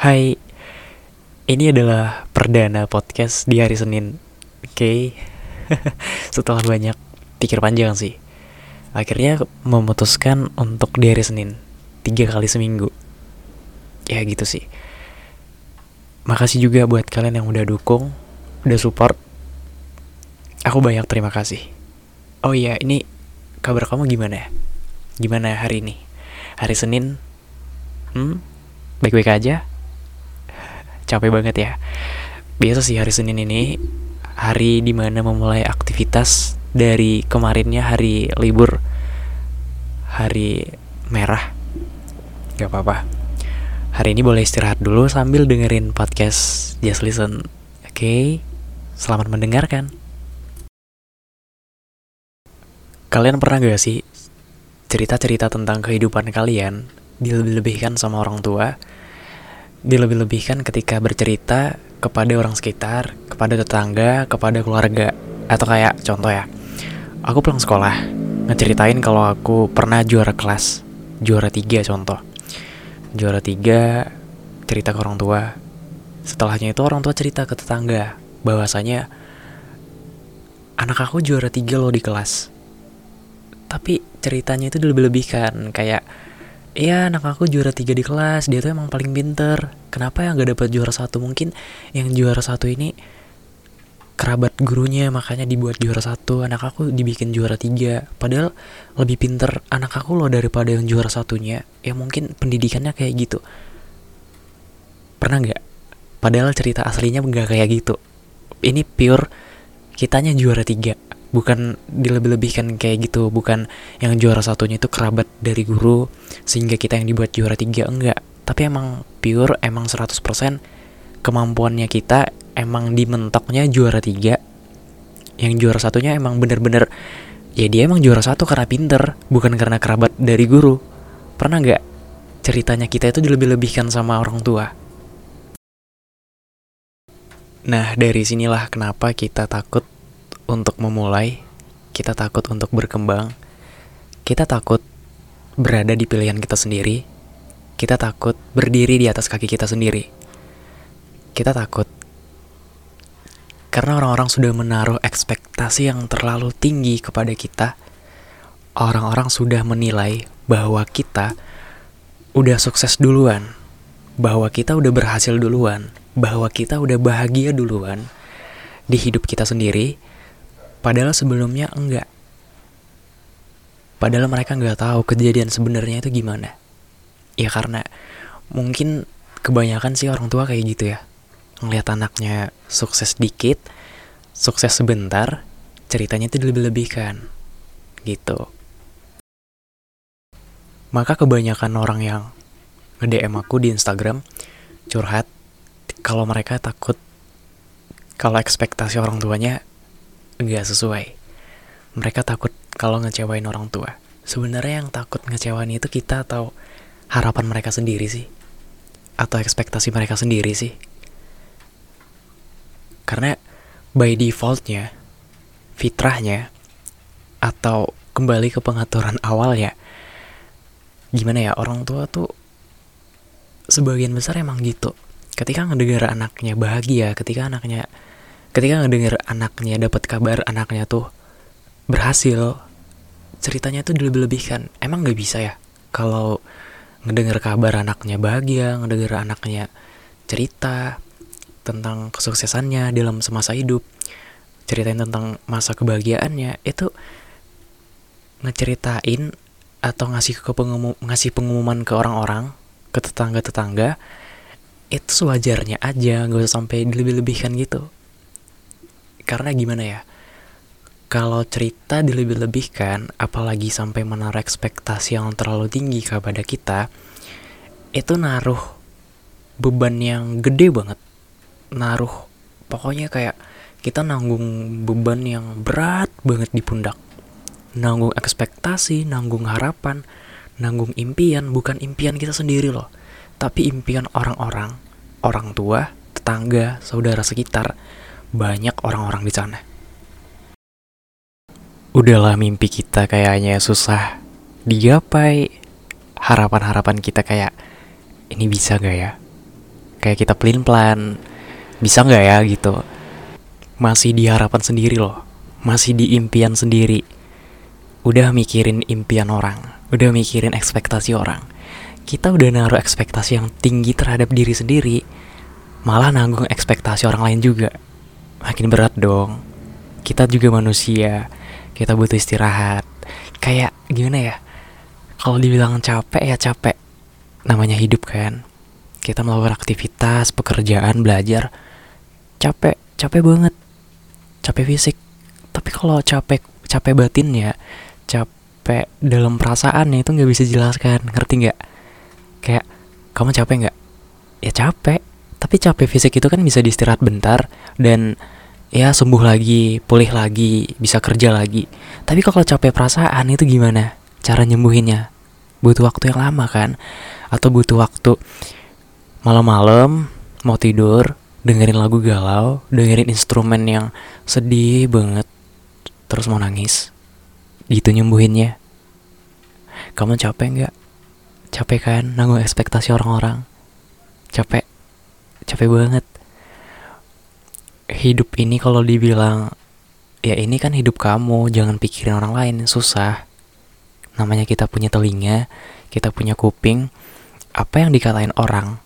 Hai, ini adalah perdana podcast di hari Senin. Oke, okay. setelah banyak pikir panjang sih, akhirnya memutuskan untuk di hari Senin, tiga kali seminggu. Ya gitu sih. Makasih juga buat kalian yang udah dukung, udah support. Aku banyak terima kasih. Oh iya, ini kabar kamu gimana? Gimana hari ini? Hari Senin? Hmm? Baik-baik aja? Capek banget ya. Biasa sih hari Senin ini hari di mana memulai aktivitas dari kemarinnya hari libur hari merah. Gak apa-apa. Hari ini boleh istirahat dulu sambil dengerin podcast Just Listen. Oke okay? selamat mendengarkan. Kalian pernah gak sih cerita-cerita tentang kehidupan kalian dilebih-lebihkan sama orang tua dilebih-lebihkan ketika bercerita kepada orang sekitar, kepada tetangga, kepada keluarga. Atau kayak contoh ya, aku pulang sekolah, ngeceritain kalau aku pernah juara kelas, juara tiga contoh. Juara tiga, cerita ke orang tua. Setelahnya itu orang tua cerita ke tetangga, bahwasanya anak aku juara tiga loh di kelas. Tapi ceritanya itu dilebih-lebihkan, kayak Iya anak aku juara tiga di kelas. Dia tuh emang paling pinter. Kenapa yang gak dapat juara satu? Mungkin yang juara satu ini Kerabat gurunya Makanya dibuat juara satu. Anak aku dibikin juara tiga. Padahal lebih pinter anak aku loh Daripada yang juara satunya. Ya mungkin pendidikannya kayak gitu. Pernah gak? Padahal cerita aslinya gak kayak gitu. Ini pure Kitanya juara tiga bukan dilebih-lebihkan kayak gitu bukan yang juara satunya itu kerabat dari guru sehingga kita yang dibuat juara tiga enggak. Tapi emang pure emang 100% kemampuannya kita emang dimentoknya juara tiga. Yang juara satunya emang bener-bener ya dia emang juara satu karena pinter bukan karena kerabat dari guru. Pernah nggak ceritanya kita itu dilebih-lebihkan sama orang tua? Nah dari sinilah kenapa kita takut untuk memulai, kita takut untuk berkembang, kita takut berada di pilihan kita sendiri, kita takut berdiri di atas kaki kita sendiri. Kita takut karena orang-orang sudah menaruh ekspektasi yang terlalu tinggi kepada kita. Orang-orang sudah menilai bahwa kita udah sukses duluan, bahwa kita udah berhasil duluan, bahwa kita udah bahagia duluan di hidup kita sendiri, Padahal sebelumnya enggak. Padahal mereka nggak tahu kejadian sebenarnya itu gimana. Ya karena mungkin kebanyakan sih orang tua kayak gitu ya. Ngeliat anaknya sukses dikit, sukses sebentar, ceritanya itu lebih-lebihkan. Gitu. Maka kebanyakan orang yang nge-DM aku di Instagram curhat kalau mereka takut kalau ekspektasi orang tuanya nggak sesuai. Mereka takut kalau ngecewain orang tua. Sebenarnya yang takut ngecewain itu kita atau harapan mereka sendiri sih? Atau ekspektasi mereka sendiri sih? Karena by defaultnya, fitrahnya, atau kembali ke pengaturan awalnya, gimana ya orang tua tuh sebagian besar emang gitu. Ketika ngedengar anaknya bahagia, ketika anaknya ketika ngedenger anaknya dapat kabar anaknya tuh berhasil ceritanya tuh dilebih-lebihkan. Emang nggak bisa ya kalau ngedenger kabar anaknya bahagia ngedenger anaknya cerita tentang kesuksesannya dalam semasa hidup ceritain tentang masa kebahagiaannya itu ngeceritain atau ngasih ke pengumum, ngasih pengumuman ke orang-orang ke tetangga-tetangga itu sewajarnya aja nggak usah sampai dilebih-lebihkan gitu karena gimana ya kalau cerita dilebih-lebihkan apalagi sampai menaruh ekspektasi yang terlalu tinggi kepada kita itu naruh beban yang gede banget. Naruh pokoknya kayak kita nanggung beban yang berat banget di pundak. Nanggung ekspektasi nanggung harapan nanggung impian bukan impian kita sendiri loh tapi impian orang-orang orang tua tetangga saudara sekitar banyak orang-orang di sana. Udahlah mimpi kita kayaknya susah digapai. Harapan-harapan kita kayak ini bisa gak ya? kayak kita pelin pelan bisa nggak ya gitu masih di harapan sendiri loh masih di impian sendiri udah mikirin impian orang udah mikirin ekspektasi orang kita udah naruh ekspektasi yang tinggi terhadap diri sendiri malah nanggung ekspektasi orang lain juga makin berat dong. Kita juga manusia. Kita butuh istirahat. Kayak gimana ya? Kalau dibilang capek ya capek. Namanya hidup kan. Kita melakukan aktivitas pekerjaan belajar. Capek capek banget. Capek fisik. Tapi kalau capek capek batin ya capek dalam perasaan itu nggak bisa jelaskan ngerti nggak? Kayak kamu capek nggak? Ya capek tapi capek fisik itu kan bisa diistirahat bentar dan ya sembuh lagi pulih lagi bisa kerja lagi. Tapi kalau capek perasaan itu gimana cara nyembuhinnya? Butuh waktu yang lama kan? Atau butuh waktu malam-malam mau tidur dengerin lagu galau dengerin instrumen yang sedih banget terus mau nangis. Gitu nyembuhinnya. Kamu capek nggak? Capek kan nanggung ekspektasi orang-orang? Capek capek banget. Hidup ini kalau dibilang ya ini kan hidup kamu jangan pikirin orang lain susah. Namanya kita punya telinga kita punya kuping apa yang dikatain orang?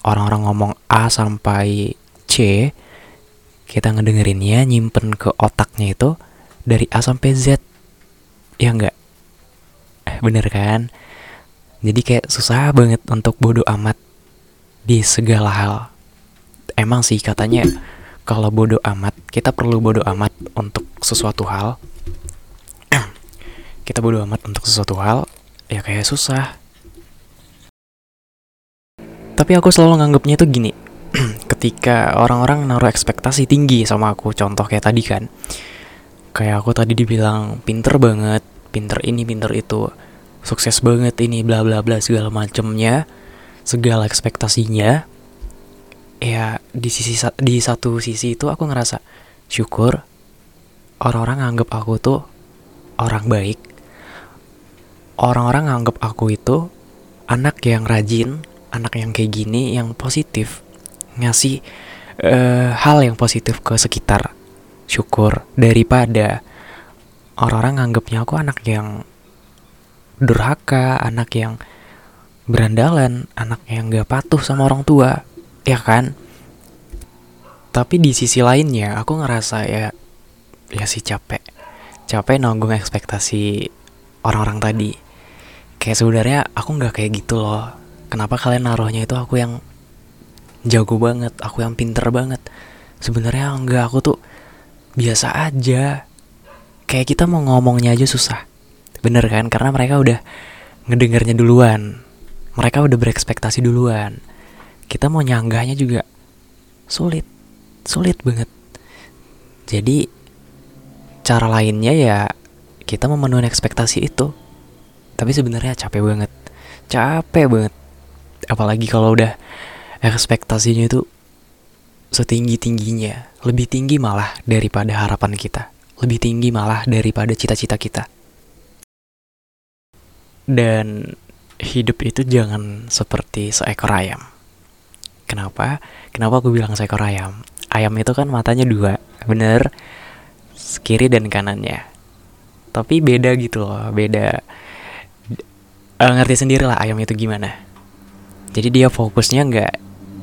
Orang-orang ngomong A sampai C kita ngedengerinnya nyimpen ke otaknya itu dari A sampai Z. Ya enggak eh, bener kan? Jadi kayak susah banget untuk bodoh amat di segala hal. Emang sih katanya kalau bodoh amat kita perlu bodoh amat untuk sesuatu hal. Kita bodoh amat untuk sesuatu hal ya kayak susah. Tapi aku selalu nganggapnya itu gini ketika orang-orang naruh ekspektasi tinggi sama aku contoh kayak tadi kan. Kayak aku tadi dibilang pinter banget pinter ini pinter itu sukses banget ini bla bla bla segala macemnya segala ekspektasinya ya di sisi di satu sisi itu aku ngerasa syukur orang-orang nganggap aku tuh orang baik. Orang-orang nganggap aku itu anak yang rajin anak yang kayak gini yang positif. Ngasih uh, hal yang positif ke sekitar. Syukur daripada orang-orang nganggapnya aku anak yang durhaka anak yang berandalan anak yang gak patuh sama orang tua ya kan? Tapi di sisi lainnya aku ngerasa ya ya sih capek. Capek nanggung ekspektasi orang-orang tadi. Kayak sebenarnya aku nggak kayak gitu loh. Kenapa kalian naruhnya itu aku yang jago banget aku yang pinter banget? Sebenarnya enggak aku tuh biasa aja. Kayak kita mau ngomongnya aja susah. Bener kan? Karena mereka udah ngedengarnya duluan mereka udah berekspektasi duluan. Kita mau nyanggahnya juga sulit. Sulit banget. Jadi cara lainnya ya kita memenuhi ekspektasi itu. Tapi sebenarnya capek banget. Capek banget. Apalagi kalau udah ekspektasinya itu setinggi tingginya lebih tinggi malah daripada harapan kita. Lebih tinggi malah daripada cita-cita kita. Dan hidup itu jangan seperti seekor ayam. Kenapa? Kenapa aku bilang seekor ayam? Ayam itu kan matanya dua bener kiri dan kanannya. Tapi beda gitu loh beda. Uh, ngerti sendiri lah ayam itu gimana. Jadi dia fokusnya nggak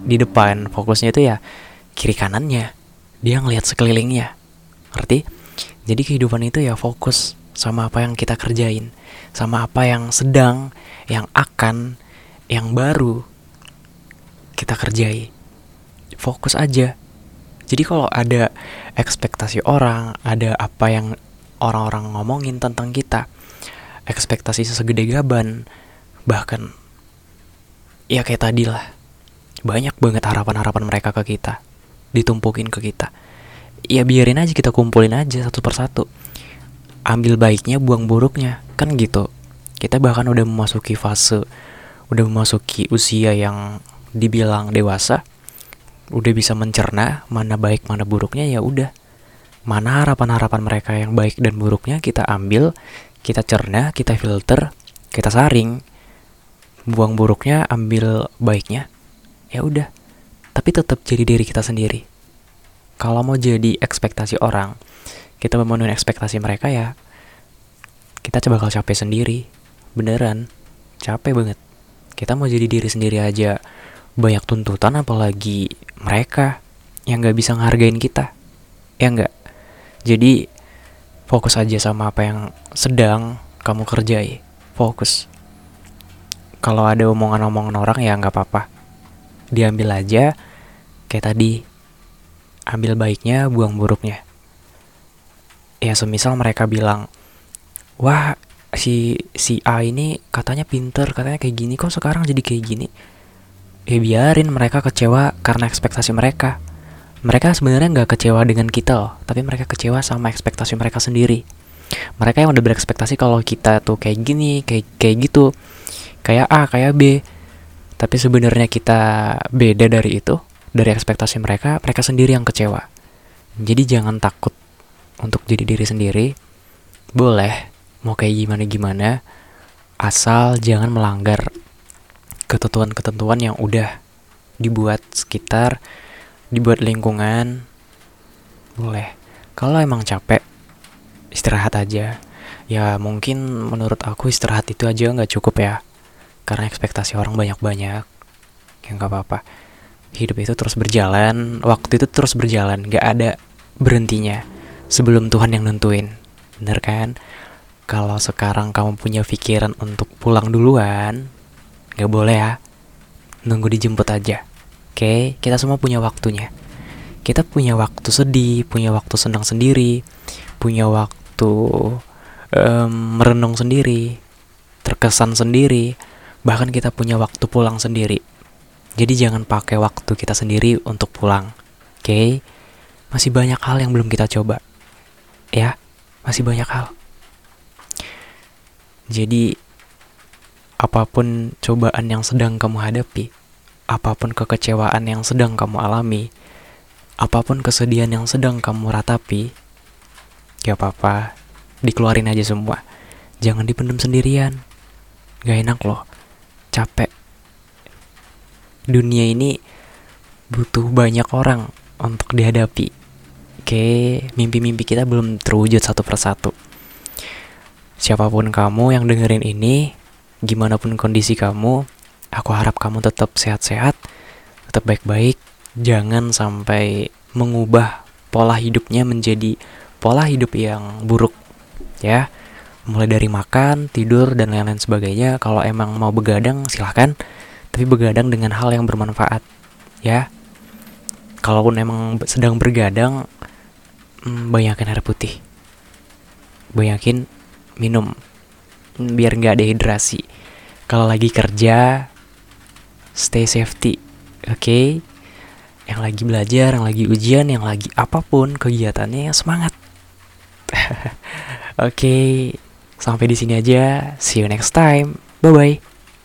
di depan fokusnya itu ya kiri kanannya. Dia ngelihat sekelilingnya. Ngerti? Jadi kehidupan itu ya fokus sama apa yang kita kerjain sama apa yang sedang yang akan yang baru kita kerjai. Fokus aja. Jadi kalau ada ekspektasi orang ada apa yang orang-orang ngomongin tentang kita ekspektasi segede gaban bahkan ya kayak tadi lah banyak banget harapan-harapan mereka ke kita ditumpukin ke kita. Ya biarin aja kita kumpulin aja satu persatu ambil baiknya buang buruknya. Kan gitu. Kita bahkan udah memasuki fase udah memasuki usia yang dibilang dewasa udah bisa mencerna mana baik mana buruknya ya udah. Mana harapan-harapan mereka yang baik dan buruknya kita ambil kita cerna kita filter kita saring. Buang buruknya ambil baiknya ya udah. Tapi tetap jadi diri kita sendiri. Kalau mau jadi ekspektasi orang, kita memenuhi ekspektasi mereka ya, kita coba bakal capek sendiri. Beneran, capek banget. Kita mau jadi diri sendiri aja, banyak tuntutan apalagi mereka yang gak bisa ngehargain kita. Ya enggak? Jadi, fokus aja sama apa yang sedang kamu kerjai. Fokus. Kalau ada omongan-omongan orang ya nggak apa-apa. Diambil aja kayak tadi. Ambil baiknya, buang buruknya. Ya semisal mereka bilang, wah si si A ini katanya pinter, katanya kayak gini, kok sekarang jadi kayak gini? Ya biarin mereka kecewa karena ekspektasi mereka. Mereka sebenarnya nggak kecewa dengan kita loh, tapi mereka kecewa sama ekspektasi mereka sendiri. Mereka yang udah berekspektasi kalau kita tuh kayak gini, kayak kayak gitu, kayak A, kayak B. Tapi sebenarnya kita beda dari itu dari ekspektasi mereka, mereka sendiri yang kecewa. Jadi jangan takut untuk jadi diri sendiri. Boleh, mau kayak gimana-gimana, asal jangan melanggar ketentuan-ketentuan yang udah dibuat sekitar, dibuat lingkungan. Boleh. Kalau emang capek, istirahat aja. Ya mungkin menurut aku istirahat itu aja nggak cukup ya. Karena ekspektasi orang banyak-banyak. Ya nggak apa-apa hidup itu terus berjalan, waktu itu terus berjalan, gak ada berhentinya sebelum Tuhan yang nentuin. Bener kan? Kalau sekarang kamu punya pikiran untuk pulang duluan, gak boleh ya. Nunggu dijemput aja. Oke, kita semua punya waktunya. Kita punya waktu sedih, punya waktu senang sendiri, punya waktu um, merenung sendiri, terkesan sendiri, bahkan kita punya waktu pulang sendiri jadi jangan pakai waktu kita sendiri untuk pulang. Oke? Okay? Masih banyak hal yang belum kita coba. Ya, masih banyak hal. Jadi apa pun cobaan yang sedang kamu hadapi, apa pun kekecewaan yang sedang kamu alami, apa pun kesedihan yang sedang kamu ratapi, gak apa-apa, dikeluarin aja semua. Jangan dipendam sendirian. Gak enak loh. Capek dunia ini butuh banyak orang untuk dihadapi. Oke, mimpi-mimpi kita belum terwujud satu persatu. Siapa pun kamu yang dengerin ini, gimana pun kondisi kamu, aku harap kamu tetap sehat-sehat, tetap baik-baik, jangan sampai mengubah pola hidupnya menjadi pola hidup yang buruk, ya. Mulai dari makan, tidur, dan lain-lain sebagainya. Kalau emang mau begadang, silahkan tapi begadang dengan hal yang bermanfaat ya kalaupun emang sedang bergadang hmm, banyakin air putih. Banyakin minum. Biar nggak dehidrasi. Kalau lagi kerja stay safety oke? Okay? yang lagi belajar yang lagi ujian yang lagi apa pun kegiatannya yang semangat. Oke okay, sampai di sini aja. See you next time. Bye bye